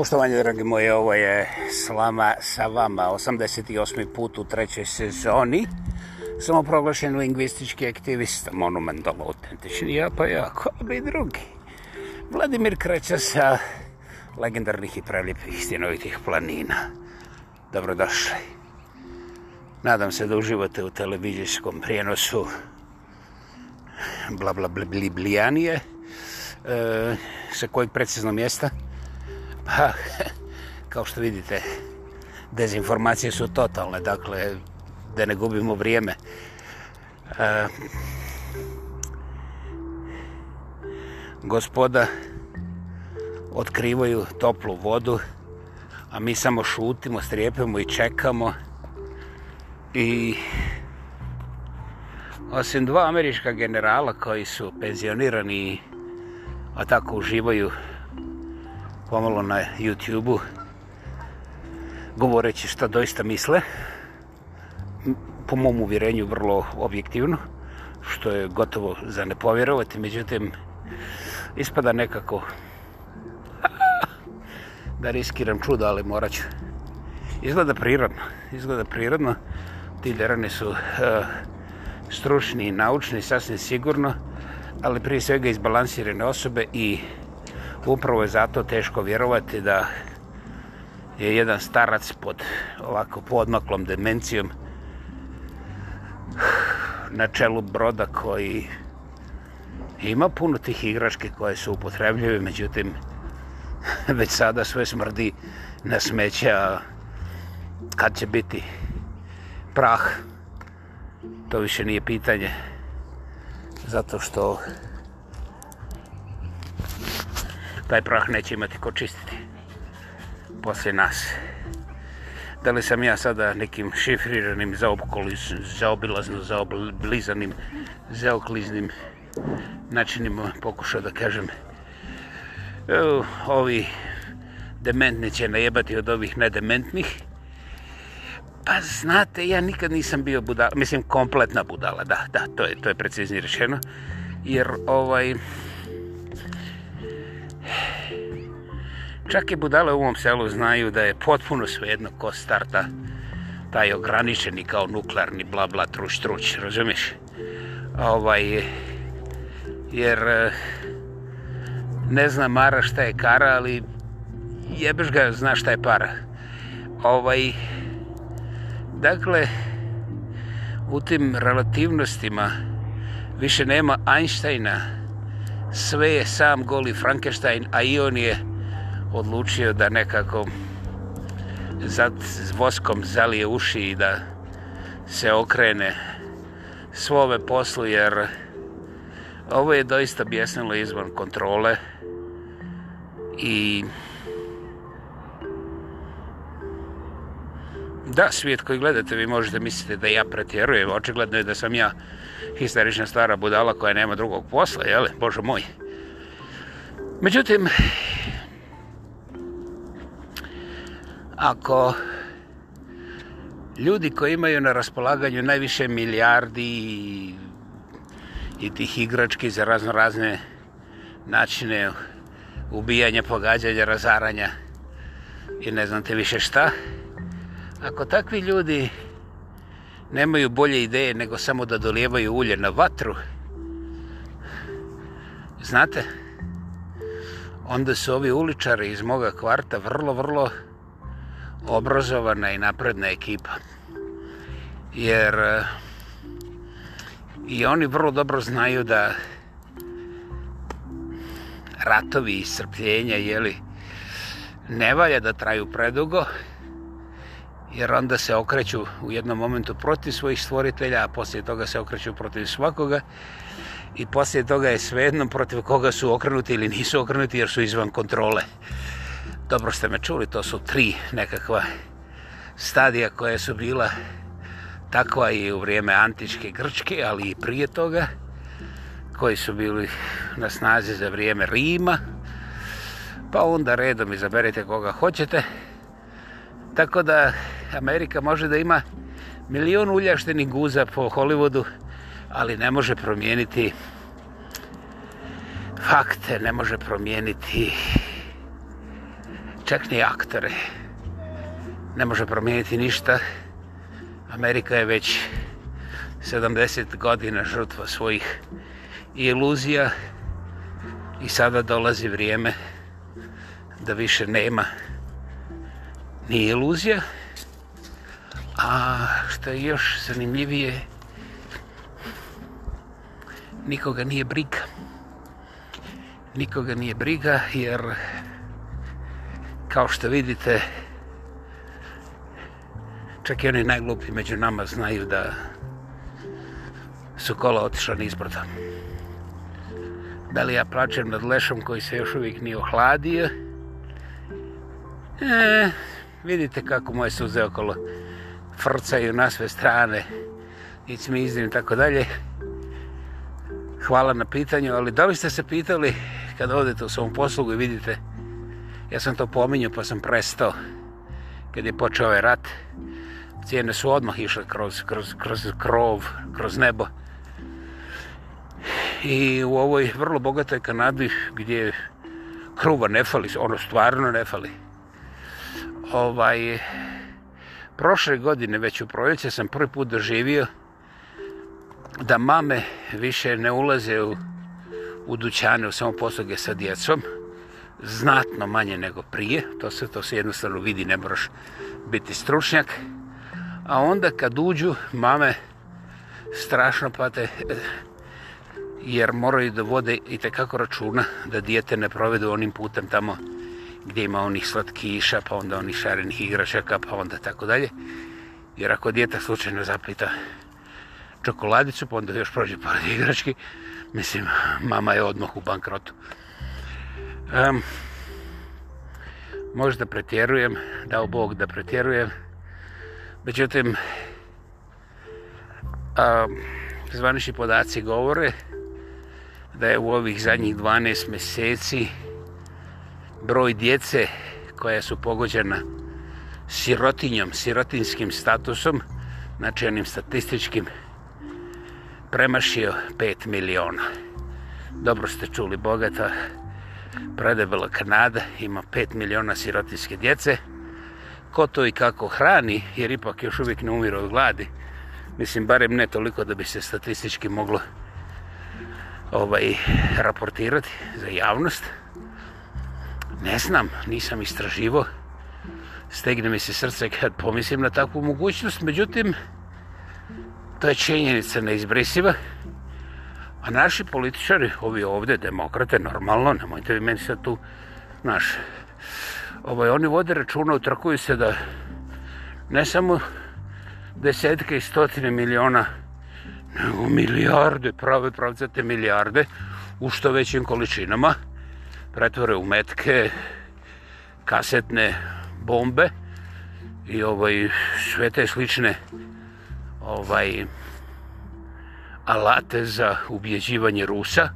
poštovanje, dragi moji, ovo je Slama sa vama, 88. put u trećoj sezoni. Samo proglašen lingvistički aktivista, monumentalno autentični, ja pa ja, ko bi drugi? Vladimir kreće sa legendarnih i prelipih istinovitih planina. Dobrodošli. Nadam se da uživate u televizijskom prijenosu bla bla bla bli, blijanije e, sa kojeg preciznog mjesta? Bla Pa, kao što vidite, dezinformacije su totalne, dakle, da ne gubimo vrijeme. E, gospoda otkrivaju toplu vodu, a mi samo šutimo, strijepimo i čekamo. I osim dva američka generala koji su penzionirani, a tako uživaju pomalo na YouTube-u govoreći šta doista misle po mom uvjerenju vrlo objektivno što je gotovo za ne povjerovati međutim ispada nekako da riskiram čuda ali morat ću izgleda prirodno izgleda prirodno ti derani su uh, stručni i naučni sasvim sigurno ali prije svega izbalansirane osobe i uh, upravo je zato teško vjerovati da je jedan starac pod ovako podmaklom demencijom na čelu broda koji ima puno tih igračke koje su upotrebljive, međutim već sada sve smrdi na smeća kad će biti prah to više nije pitanje zato što taj prah neće imati ko čistiti poslije nas. Da li sam ja sada nekim šifriranim, zaobkoliz, zaobilazno, zaoblizanim, zaokliznim načinima pokušao da kažem u, e, ovi dementni će najebati od ovih nedementnih. Pa znate, ja nikad nisam bio budala, mislim kompletna budala, da, da, to je, to je precizni rečeno. Jer ovaj, Čak i budale u ovom selu znaju da je potpuno svejedno ko starta taj ograničeni kao nuklearni bla bla truš truš, razumiješ? Ovaj, jer e, ne zna Mara šta je kara, ali jebeš ga, zna šta je para. Ovaj, dakle, u tim relativnostima više nema Einsteina, sve je sam goli Frankenstein, a i on je odlučio da nekako zad s voskom zalije uši i da se okrene svome poslu jer ovo je doista bjesnilo izvan kontrole i da, svijet koji gledate vi možete misliti da ja pretjerujem očigledno je da sam ja histerična stara budala koja nema drugog posla jel, bože moj međutim ako ljudi koji imaju na raspolaganju najviše milijardi i, i tih igrački za razno razne načine ubijanja, pogađanja, razaranja i ne znate više šta, ako takvi ljudi nemaju bolje ideje nego samo da dolijevaju ulje na vatru, znate, onda su ovi uličari iz moga kvarta vrlo, vrlo, vrlo, obrazovana i napredna ekipa. Jer e, i oni vrlo dobro znaju da ratovi i srpljenja jeli, ne valja da traju predugo, jer onda se okreću u jednom momentu protiv svojih stvoritelja, a poslije toga se okreću protiv svakoga i poslije toga je svejedno protiv koga su okrenuti ili nisu okrenuti jer su izvan kontrole dobro ste me čuli, to su tri nekakva stadija koje su bila takva i u vrijeme antičke Grčke, ali i prije toga, koji su bili na snazi za vrijeme Rima, pa onda redom izaberite koga hoćete. Tako da Amerika može da ima milion uljaštenih guza po Hollywoodu, ali ne može promijeniti fakte, ne može promijeniti čak ni aktore. Ne može promijeniti ništa. Amerika je već 70 godina žrtva svojih iluzija i sada dolazi vrijeme da više nema ni iluzija. A što je još zanimljivije, nikoga nije briga. Nikoga nije briga jer kao što vidite, čak i oni najglupi među nama znaju da su kola otišla niz brda. Da li ja plaćem nad lešom koji se još uvijek nije ohladio? E, vidite kako moje suze okolo frcaju na sve strane i cmiznim i tako dalje. Hvala na pitanju, ali da li ste se pitali kada odete u svom poslugu i vidite Ja sam to pominjao pa sam prestao kad je počeo ovaj rat. Cijene su odmah išle kroz, kroz, kroz krov, kroz nebo. I u ovoj vrlo bogatoj Kanadi gdje kruva ne fali, ono stvarno ne fali. Ovaj, prošle godine, već u proljeće, sam prvi put doživio da mame više ne ulaze u, u dućane, u samoposluge sa djecom znatno manje nego prije. To se to se jednostavno vidi, ne moraš biti stručnjak. A onda kad uđu, mame strašno pate jer moraju da vode i te kako računa da dijete ne provedu onim putem tamo gdje ima onih slatkiša, pa onda onih šarenih igračaka, pa onda tako dalje. Jer ako dijeta slučajno zaplita čokoladicu, pa onda još prođe pored igrački, mislim, mama je odmah u bankrotu. Um, možda pretjerujem, dao Bog da pretjerujem. Međutim, um, zvanični podaci govore da je u ovih zadnjih 12 meseci broj djece koja su pogođena sirotinjom, sirotinskim statusom, znači onim statističkim, premašio 5 miliona. Dobro ste čuli, bogata. Bogata predebela Kanada, ima 5 miliona sirotinske djece. Ko to i kako hrani, jer ipak još uvijek ne umire od gladi. Mislim, barem ne toliko da bi se statistički moglo ovaj, raportirati za javnost. Ne znam, nisam istraživo. Stegne mi se srce kad pomislim na takvu mogućnost. Međutim, to je činjenica neizbrisiva. Uh, A naši političari, ovi ovde, demokrate, normalno, nemojte vi meni sad tu, znaš, ovaj, oni vode računa, utrkuju se da ne samo desetke i stotine miliona, nego milijarde, prave pravcate milijarde, u što većim količinama, pretvore u metke, kasetne bombe i ovaj, sve te slične ovaj, alate za ubjeđivanje Rusa,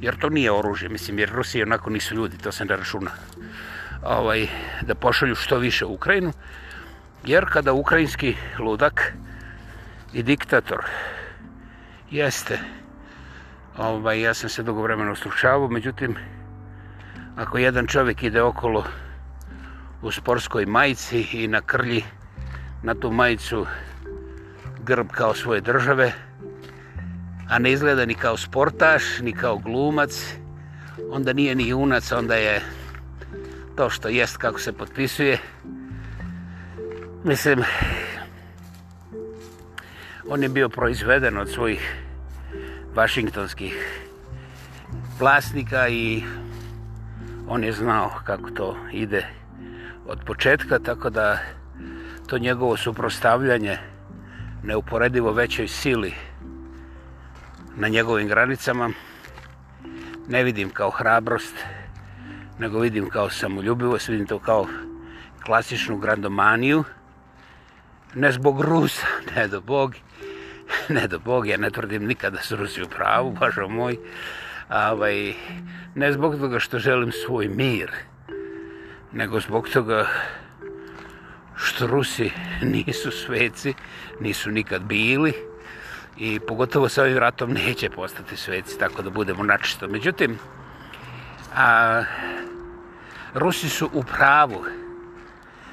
jer to nije oružje, mislim, jer Rusi onako nisu ljudi, to se ne računa, ovaj, da pošalju što više u Ukrajinu, jer kada ukrajinski ludak i diktator jeste, ovaj, ja sam se dugo vremena uslučavao, međutim, ako jedan čovjek ide okolo u sporskoj majici i na krlji na tu majicu grb kao svoje države, a ne izgleda ni kao sportaš, ni kao glumac, onda nije ni junac, onda je to što jest kako se potpisuje. Mislim, on je bio proizveden od svojih vašingtonskih vlasnika i on je znao kako to ide od početka, tako da to njegovo suprostavljanje neuporedivo većoj sili na njegovim granicama ne vidim kao hrabrost, nego vidim kao samoljubivost, vidim to kao klasičnu grandomaniju, ne zbog Rusa, ne do Bog, ne do Bog, ja ne tvrdim nikada da su Rusi u pravu, bažo moj, ovaj, ne zbog toga što želim svoj mir, nego zbog toga što Rusi nisu sveci, nisu nikad bili, i pogotovo sa ovim ratom neće postati sveci tako da budemo načisto. Međutim, a, Rusi su u pravu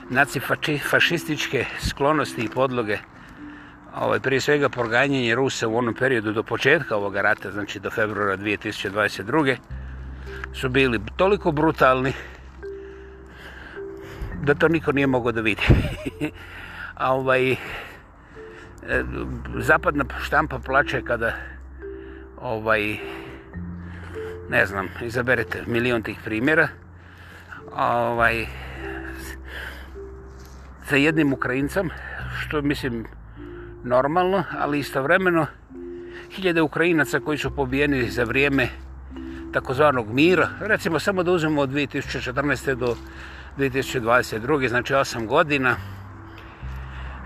nacifašističke sklonosti i podloge ovaj, prije svega porganjenje Rusa u onom periodu do početka ovoga rata, znači do februara 2022. su bili toliko brutalni da to niko nije mogao da vidi. A ovaj, zapadna štampa plače kada ovaj ne znam, izaberete milion tih primjera ovaj sa jednim Ukrajincam što mislim normalno, ali istovremeno hiljade Ukrajinaca koji su pobijeni za vrijeme takozvanog mira, recimo samo da uzmemo od 2014. do 2022. znači 8 godina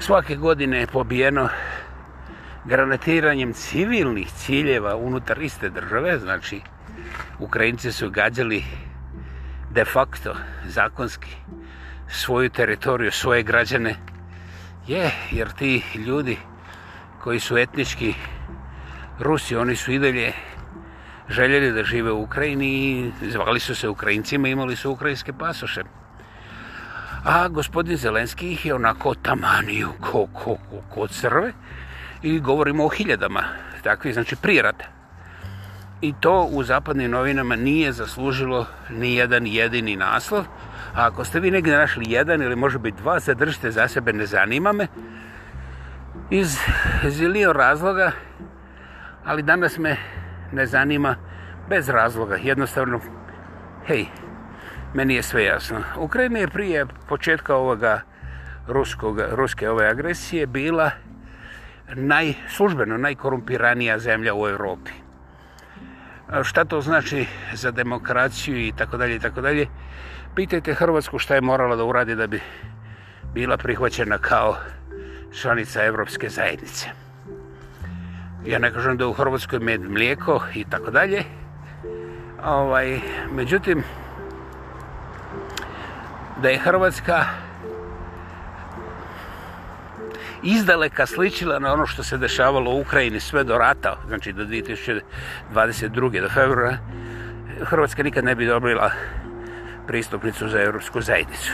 svake godine je pobijeno granatiranjem civilnih ciljeva unutar iste države, znači Ukrajinci su gađali de facto, zakonski, svoju teritoriju, svoje građane, je, jer ti ljudi koji su etnički Rusi, oni su i dalje željeli da žive u Ukrajini i zvali su se Ukrajincima, imali su ukrajinske pasoše a gospodin Zelenski ih je onako tamanio ko, ko, ko, ko crve i govorimo o hiljadama takvi, znači prirata. I to u zapadnim novinama nije zaslužilo ni jedan jedini naslov. A ako ste vi negdje našli jedan ili može biti dva, zadržite za sebe, ne zanima me. Iz zilio razloga, ali danas me ne zanima bez razloga. Jednostavno, hej, meni je sve jasno. Ukrajina je prije početka ovoga ruskog, ruske ove agresije bila najslužbeno najkorumpiranija zemlja u Europi. Šta to znači za demokraciju i tako dalje i tako dalje? Pitajte Hrvatsku šta je morala da uradi da bi bila prihvaćena kao članica Evropske zajednice. Ja ne kažem da u Hrvatskoj med mlijeko i tako dalje. Ovaj, međutim, da je Hrvatska izdaleka sličila na ono što se dešavalo u Ukrajini sve do rata, znači do 2022. do februara, Hrvatska nikad ne bi dobila pristupnicu za Europsku zajednicu.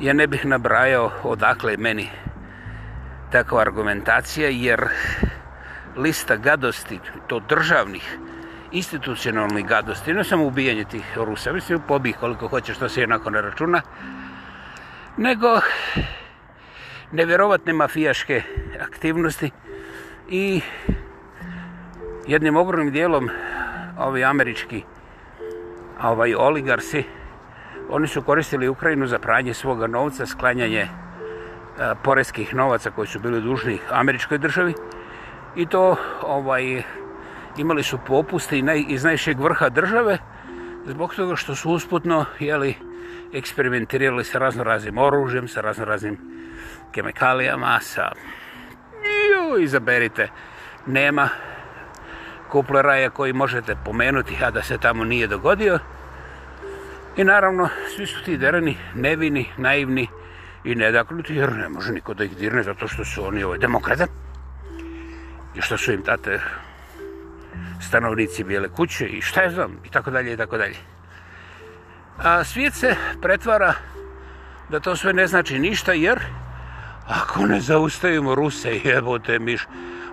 Ja ne bih nabrajao odakle meni takva argumentacija, jer lista gadosti, to državnih, institucionalni gadosti, ne samo ubijanje tih Rusa, mislim, pobih koliko hoćeš, to se jednako ne računa, nego nevjerovatne mafijaške aktivnosti i jednim ogromnim dijelom ovi američki ovaj oligarsi, oni su koristili Ukrajinu za pranje svoga novca, sklanjanje e, poreskih novaca koji su bili dužni američkoj državi i to ovaj imali su popuste iz najšeg vrha države zbog toga što su usputno jeli, eksperimentirali sa raznoraznim oružjem, sa raznoraznim kemikalijama, sa... Iu, izaberite, nema kupler raja koji možete pomenuti, a da se tamo nije dogodio. I naravno, svi su ti dereni, nevini, naivni i nedaknuti, jer ne može niko da ih dirne zato što su oni ovaj demokrate. I što su im tate stanovnici bijele kuće i šta je znam, i tako dalje, i tako dalje. A svijet se pretvara da to sve ne znači ništa, jer ako ne zaustavimo Ruse, jebote miš,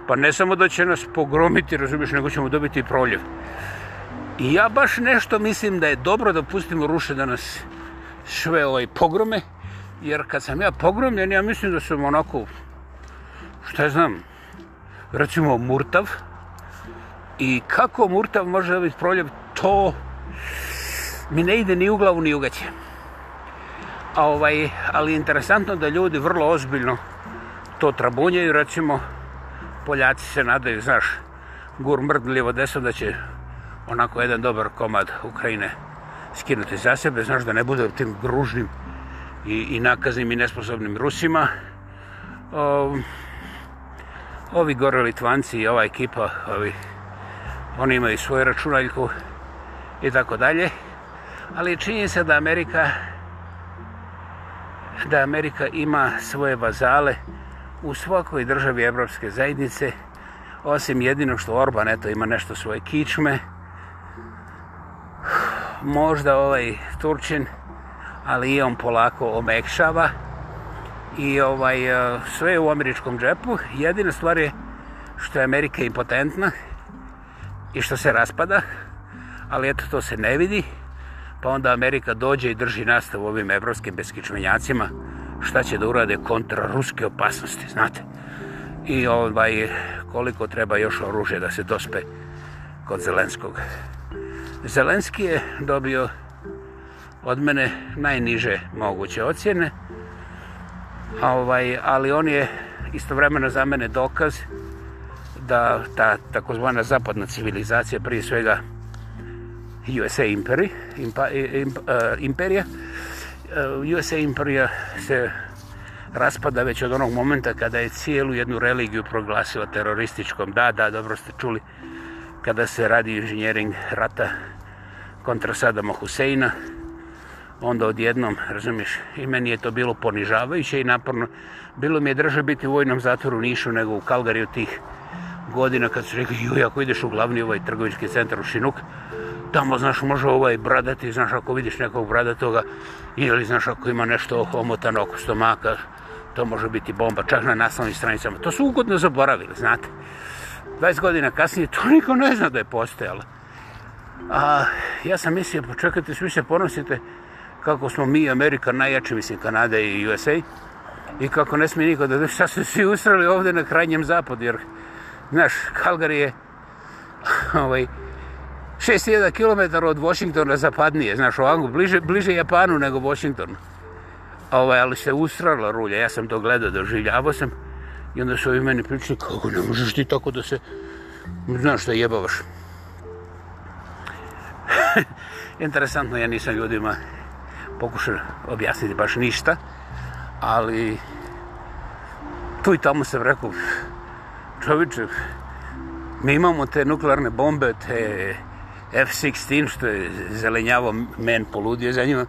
pa ne samo da će nas pogromiti, razumiješ, nego ćemo dobiti proljev. I ja baš nešto mislim da je dobro da pustimo Ruše da nas sve ovaj pogrome, jer kad sam ja pogromljen, ja mislim da sam onako, šta je znam, recimo murtav, I kako Murtav može da biti proljeb, to mi ne ide ni u glavu, ni u gaće. A ovaj, ali interesantno da ljudi vrlo ozbiljno to trabunjaju, recimo Poljaci se nadaju, znaš, gur mrd lijevo desno da će onako jedan dobar komad Ukrajine skinuti za sebe, znaš da ne bude tim gružnim i, i nakaznim i nesposobnim Rusima. O, ehm, ovi gore Litvanci i ova ekipa, ovi ovaj, oni imaju svoju računaljku i tako dalje. Ali čini se da Amerika da Amerika ima svoje vazale u svakoj državi Evropske zajednice, osim jedino što Orban eto, ima nešto svoje kičme, možda ovaj Turčin, ali i on polako omekšava i ovaj, e, sve je u američkom džepu. Jedina stvar je što je Amerika impotentna, i što se raspada, ali eto to se ne vidi, pa onda Amerika dođe i drži nastav ovim evropskim beskičmenjacima, šta će da urade kontra ruske opasnosti, znate. I ovaj, koliko treba još oružje da se dospe kod Zelenskog. Zelenski je dobio od mene najniže moguće ocjene, ovaj, ali on je istovremeno za mene dokaz da da ta takozvana zapadna civilizacija prije svega USA imperi, impa, imp, uh, imperija uh, e, USA imperija se raspada već od onog momenta kada je cijelu jednu religiju proglasila terorističkom. Da, da, dobro ste čuli kada se radi inženjering rata kontra Sadama Huseina onda odjednom, razumiješ, i meni je to bilo ponižavajuće i naporno. Bilo mi je drže biti u vojnom zatvoru u Nišu nego u Kalgariju tih godina kad su rekli, joj, ako ideš u glavni ovaj trgovički centar u Šinuk, tamo, znaš, može ovaj bradati, znaš, ako vidiš nekog bradatoga, ili, znaš, ako ima nešto omotano oko stomaka, to može biti bomba, čak na naslovnim stranicama. To su ugodno zaboravili, znate. 20 godina kasnije, to niko ne zna da je postojalo. A, ja sam mislio, počekajte, pa svi se ponosite kako smo mi, Amerika, najjači, mislim, Kanada i USA, i kako ne smije niko da... Sad su svi usrali ovde na krajnjem zapadu, jer Znaš, Calgary je ovaj, 6000 km od Washingtona zapadnije, znaš, ovako, bliže, bliže Japanu nego Washingtonu. Ovaj, ali se usrala rulja, ja sam to gledao, doživljavao sam. I onda su ovi meni pričali, kako ne možeš ti tako da se, znaš da jebavaš. Interesantno, ja nisam ljudima pokušao objasniti baš ništa, ali tu i tamo sam rekao, čoviče, mi imamo te nuklearne bombe, te F-16, što je zelenjavo men poludio za njima.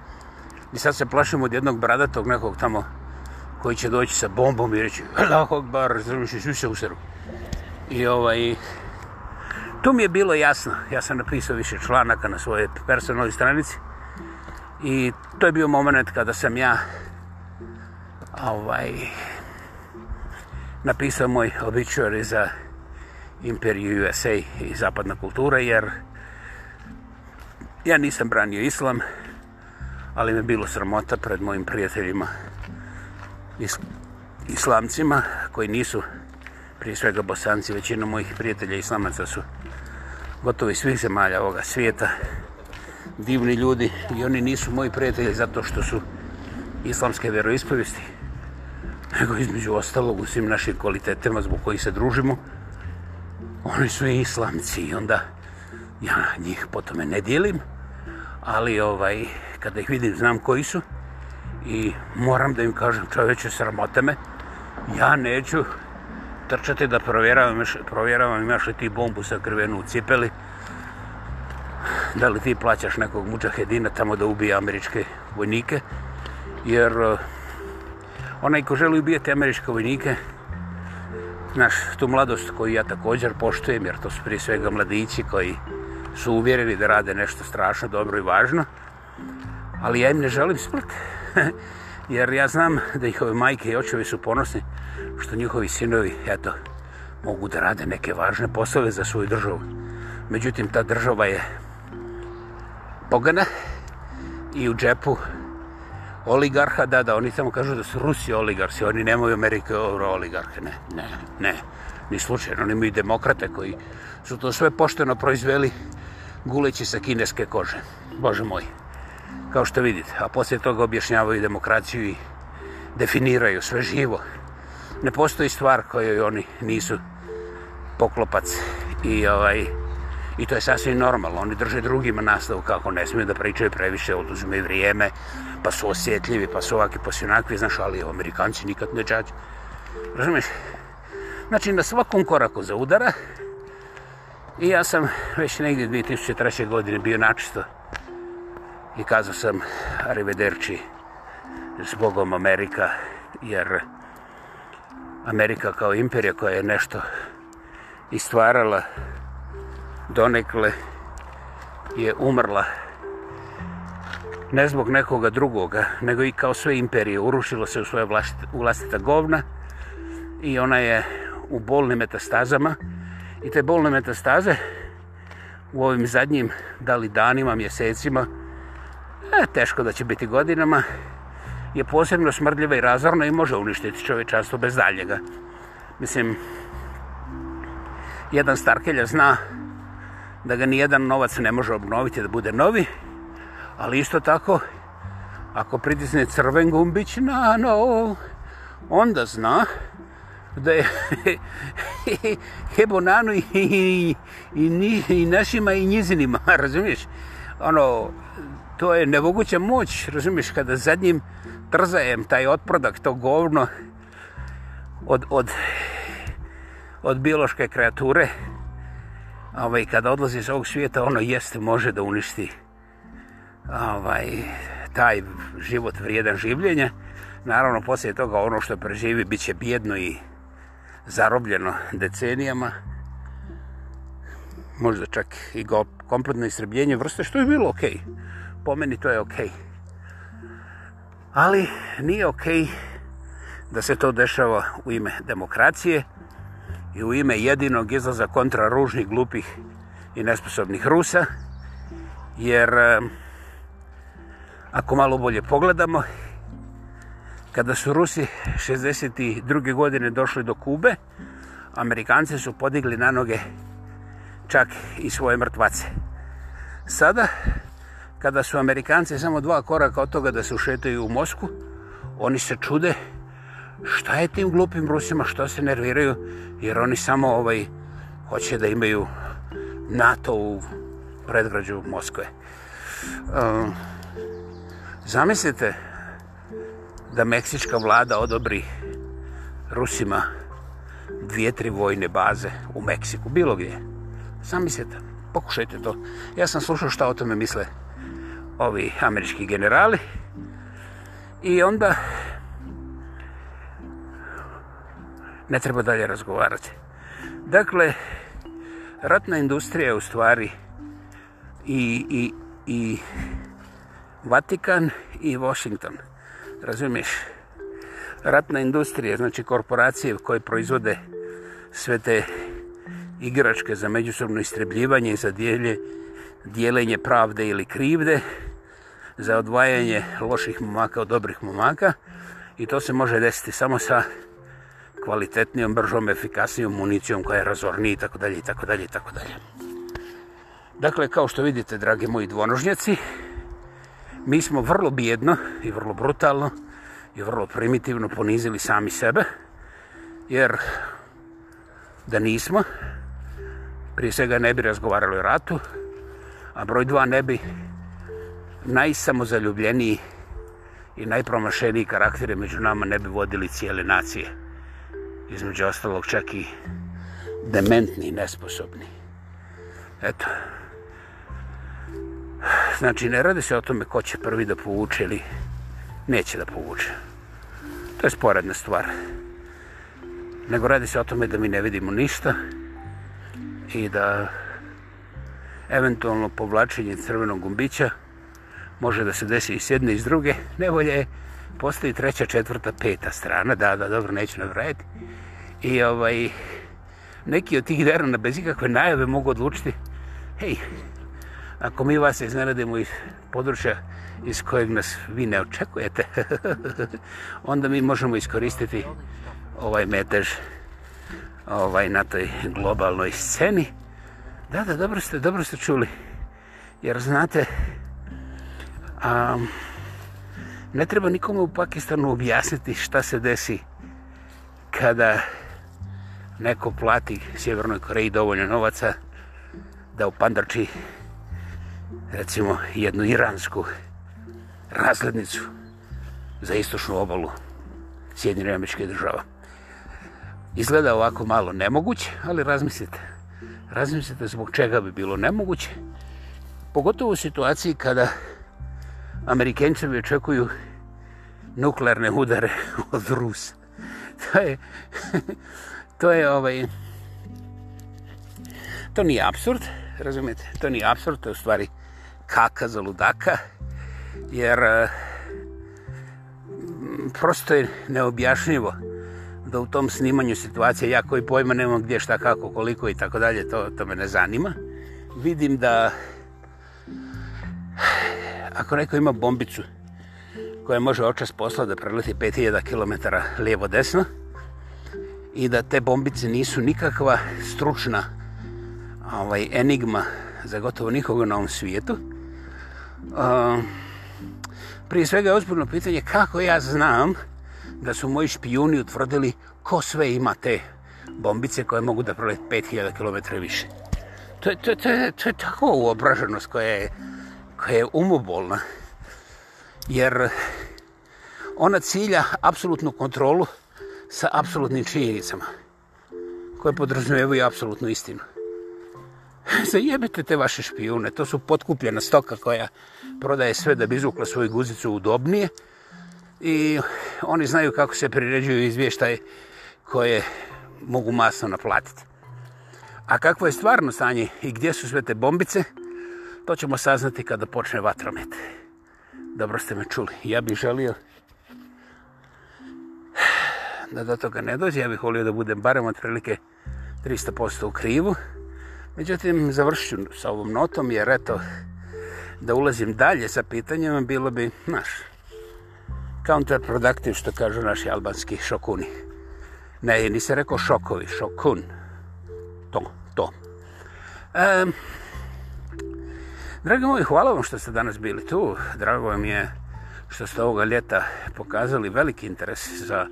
I sad se plašimo od jednog bradatog nekog tamo koji će doći sa bombom i reći Allah bar, zrviši, svi se usiru. I ovaj... Tu mi je bilo jasno. Ja sam napisao više članaka na svoje personalnoj stranici. I to je bio moment kada sam ja ovaj, napisao moj običuari za Imperiju USA i zapadna kultura, jer ja nisam branio islam, ali me bilo sramota pred mojim prijateljima islamcima, koji nisu prije svega bosanci, većina mojih prijatelja islamaca su gotovo iz svih zemalja ovoga svijeta, divni ljudi i oni nisu moji prijatelji zato što su islamske veroispovesti, nego između ostalog u svim našim kvalitetima zbog kojih se družimo, oni su i islamci i onda ja njih po tome ne dijelim, ali ovaj, kada ih vidim znam koji su i moram da im kažem čoveče sramote me, ja neću trčati da provjeravam, provjeravam imaš li ti bombu sa krvenu u cipeli, da li ti plaćaš nekog muđahedina tamo da ubije američke vojnike, jer onaj ko želi ubijati američke vojnike, znaš, tu mladost koju ja također poštujem, jer to su prije svega mladići koji su uvjereni da rade nešto strašno, dobro i važno, ali ja im ne želim smrt, jer ja znam da njihove majke i očevi su ponosni što njihovi sinovi, eto, mogu da rade neke važne poslove za svoju državu. Međutim, ta država je pogana i u džepu oligarha, da, da, oni samo kažu da su Rusi oligarsi, oni nemaju Amerike oligarhe, ne, ne, ne, ni slučajno, oni imaju demokrate koji su to sve pošteno proizveli guleći sa kineske kože, bože moj, kao što vidite, a poslije toga objašnjavaju demokraciju i definiraju sve živo. Ne postoji stvar kojoj oni nisu poklopac i ovaj, I to je sasvim normalno. Oni drže drugima nastavu kako ne smiju da pričaju previše, oduzimaju vrijeme, pa su osjetljivi, pa su ovakvi, pa su onakvi, znaš, ali Amerikanci nikad ne džađu. Razumiješ? Znači, na svakom koraku za udara, i ja sam već negdje 2003. godine bio načisto i kazao sam Arrivederci, zbogom Amerika, jer Amerika kao imperija koja je nešto istvarala donekle je umrla ne zbog nekoga drugoga, nego i kao sve imperije, urušilo se u svoje vlastita govna i ona je u bolnim metastazama i te bolne metastaze u ovim zadnjim, da li danima, mjesecima, e, teško da će biti godinama, je posebno smrdljiva i razorna i može uništiti čovečanstvo bez daljega. Mislim, jedan starkelja zna da ga nijedan novac ne može obnoviti da bude novi, Ali isto tako, ako pritisne crven gumbić na no, onda zna da je hebo nanu i, i, i, i, i našima i njizinima, razumiješ? Ono, to je nevoguća moć, razumiješ, kada zadnjim trzajem taj otprodak, to govno od, od, od biološke kreature, ovaj, kada odlazi iz ovog svijeta, ono jeste može da uništi ovaj, taj život vrijedan življenja. Naravno, poslije toga ono što preživi bit će bijedno i zarobljeno decenijama. Možda čak i go, kompletno istrebljenje vrste, što je bilo okej. Okay. Po meni to je okej. Okay. Ali nije okej okay da se to dešava u ime demokracije i u ime jedinog izlaza kontra ružnih, glupih i nesposobnih Rusa, jer uh, ako malo bolje pogledamo, kada su Rusi 62. godine došli do Kube, Amerikanci su podigli na noge čak i svoje mrtvace. Sada, kada su Amerikanci samo dva koraka od toga da se ušetaju u Mosku, oni se čude šta je tim glupim Rusima, što se nerviraju, jer oni samo ovaj hoće da imaju NATO u predgrađu Moskve. Um, Zamislite da meksička vlada odobri Rusima dvije, tri vojne baze u Meksiku, bilo gdje. Zamislite, pokušajte to. Ja sam slušao šta o tome misle ovi američki generali i onda ne treba dalje razgovarati. Dakle, ratna industrija je u stvari i, i, i Vatikan i Washington. Razumiješ? Ratna industrija, znači korporacije koje proizvode sve te igračke za međusobno istrebljivanje, za dijelje, dijelenje pravde ili krivde, za odvajanje loših momaka od dobrih momaka. I to se može desiti samo sa kvalitetnijom, bržom, efikasnijom municijom koja je razornija i tako dalje i tako dalje i tako dalje. Dakle, kao što vidite, dragi moji dvonožnjaci, mi smo vrlo bijedno i vrlo brutalno i vrlo primitivno ponizili sami sebe, jer da nismo, prije svega ne bi razgovarali o ratu, a broj dva ne bi najsamozaljubljeniji i najpromašeniji karakteri među nama ne bi vodili cijele nacije. Između ostalog čak i dementni i nesposobni. Eto, Znači, ne radi se o tome ko će prvi da povuče ili neće da povuče. To je sporedna stvar. Nego radi se o tome da mi ne vidimo ništa i da eventualno povlačenje crvenog gumbića može da se desi i s jedne i s druge. Nebolje je, postoji treća, četvrta, peta strana, da, da, dobro, neću navrajati. I ovaj, neki od tih derana bez ikakve najave mogu odlučiti, hej, ako mi vas iznenadimo iz područja iz kojeg nas vi ne očekujete, onda mi možemo iskoristiti ovaj metež ovaj, na toj globalnoj sceni. Da, da, dobro ste, dobro ste čuli. Jer znate, a, ne treba nikome u Pakistanu objasniti šta se desi kada neko plati Sjevernoj Koreji dovoljno novaca da upandrči recimo jednu iransku razglednicu za istočnu obalu Sjedinjene američke država. Izgleda ovako malo nemoguće, ali razmislite. Razmislite zbog čega bi bilo nemoguće. Pogotovo u situaciji kada amerikencevi očekuju nuklearne udare od Rusa. To je, to je ovaj, to nije absurd, razumijete, to nije absurd, to je u stvari kaka za ludaka, jer e, prosto je neobjašnjivo da u tom snimanju situacije ja koji pojma nemam gdje šta kako koliko i tako dalje, to, to me ne zanima vidim da ako neko ima bombicu koja može očas posla da preleti 5000 km lijevo desno i da te bombice nisu nikakva stručna ovaj, enigma za gotovo nikoga na ovom svijetu Uh, prije svega je ozbiljno pitanje kako ja znam da su moji špijuni utvrdili ko sve ima te bombice koje mogu da prolet 5000 km više. To, to, to, to je tako uobraženost koja je, koja je umobolna. Jer ona cilja apsolutnu kontrolu sa apsolutnim činjenicama koje podrazumijevaju apsolutnu istinu. zajebete te vaše špijune, to su potkupljena stoka koja prodaje sve da bi izvukla svoju guzicu udobnije i oni znaju kako se priređuju izvještaje koje mogu masno naplatiti. A kakvo je stvarno stanje i gdje su sve te bombice, to ćemo saznati kada počne vatromet. Dobro ste me čuli. Ja bih želio da do toga ne dođe. Ja bih volio da budem barem otprilike 300% u krivu. Međutim, završću sa ovom notom, jer eto, da ulazim dalje sa pitanjima, bilo bi, znaš, counterproductive, što kažu naši albanski šokuni. Ne, nisam rekao šokovi, šokun. To, to. E, dragi moji, hvala vam što ste danas bili tu. Drago mi je što ste ovoga ljeta pokazali veliki interes za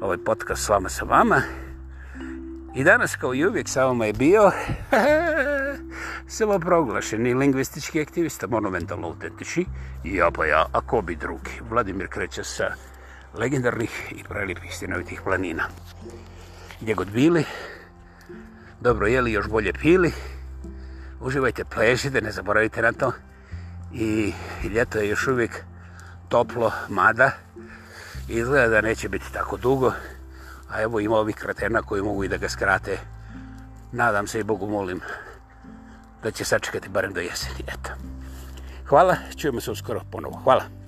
ovaj podcast Slama sa vama. Slama sa vama. I danas kao i uvijek sa vama je bio samo proglašeni lingvistički aktivista, monumentalno autentični, ja pa ja, a ko bi drugi? Vladimir kreće sa legendarnih i prelipih stinovitih planina. Gdje god bili, dobro jeli, još bolje pili, uživajte pležide, ne zaboravite na to. I ljeto je još uvijek toplo, mada, izgleda da neće biti tako dugo, a evo ima ovih kraterna koji mogu i da ga skrate. Nadam se i Bogu molim da će sačekati barem do jeseni. Eto. Hvala, čujemo se uskoro ponovo. Hvala.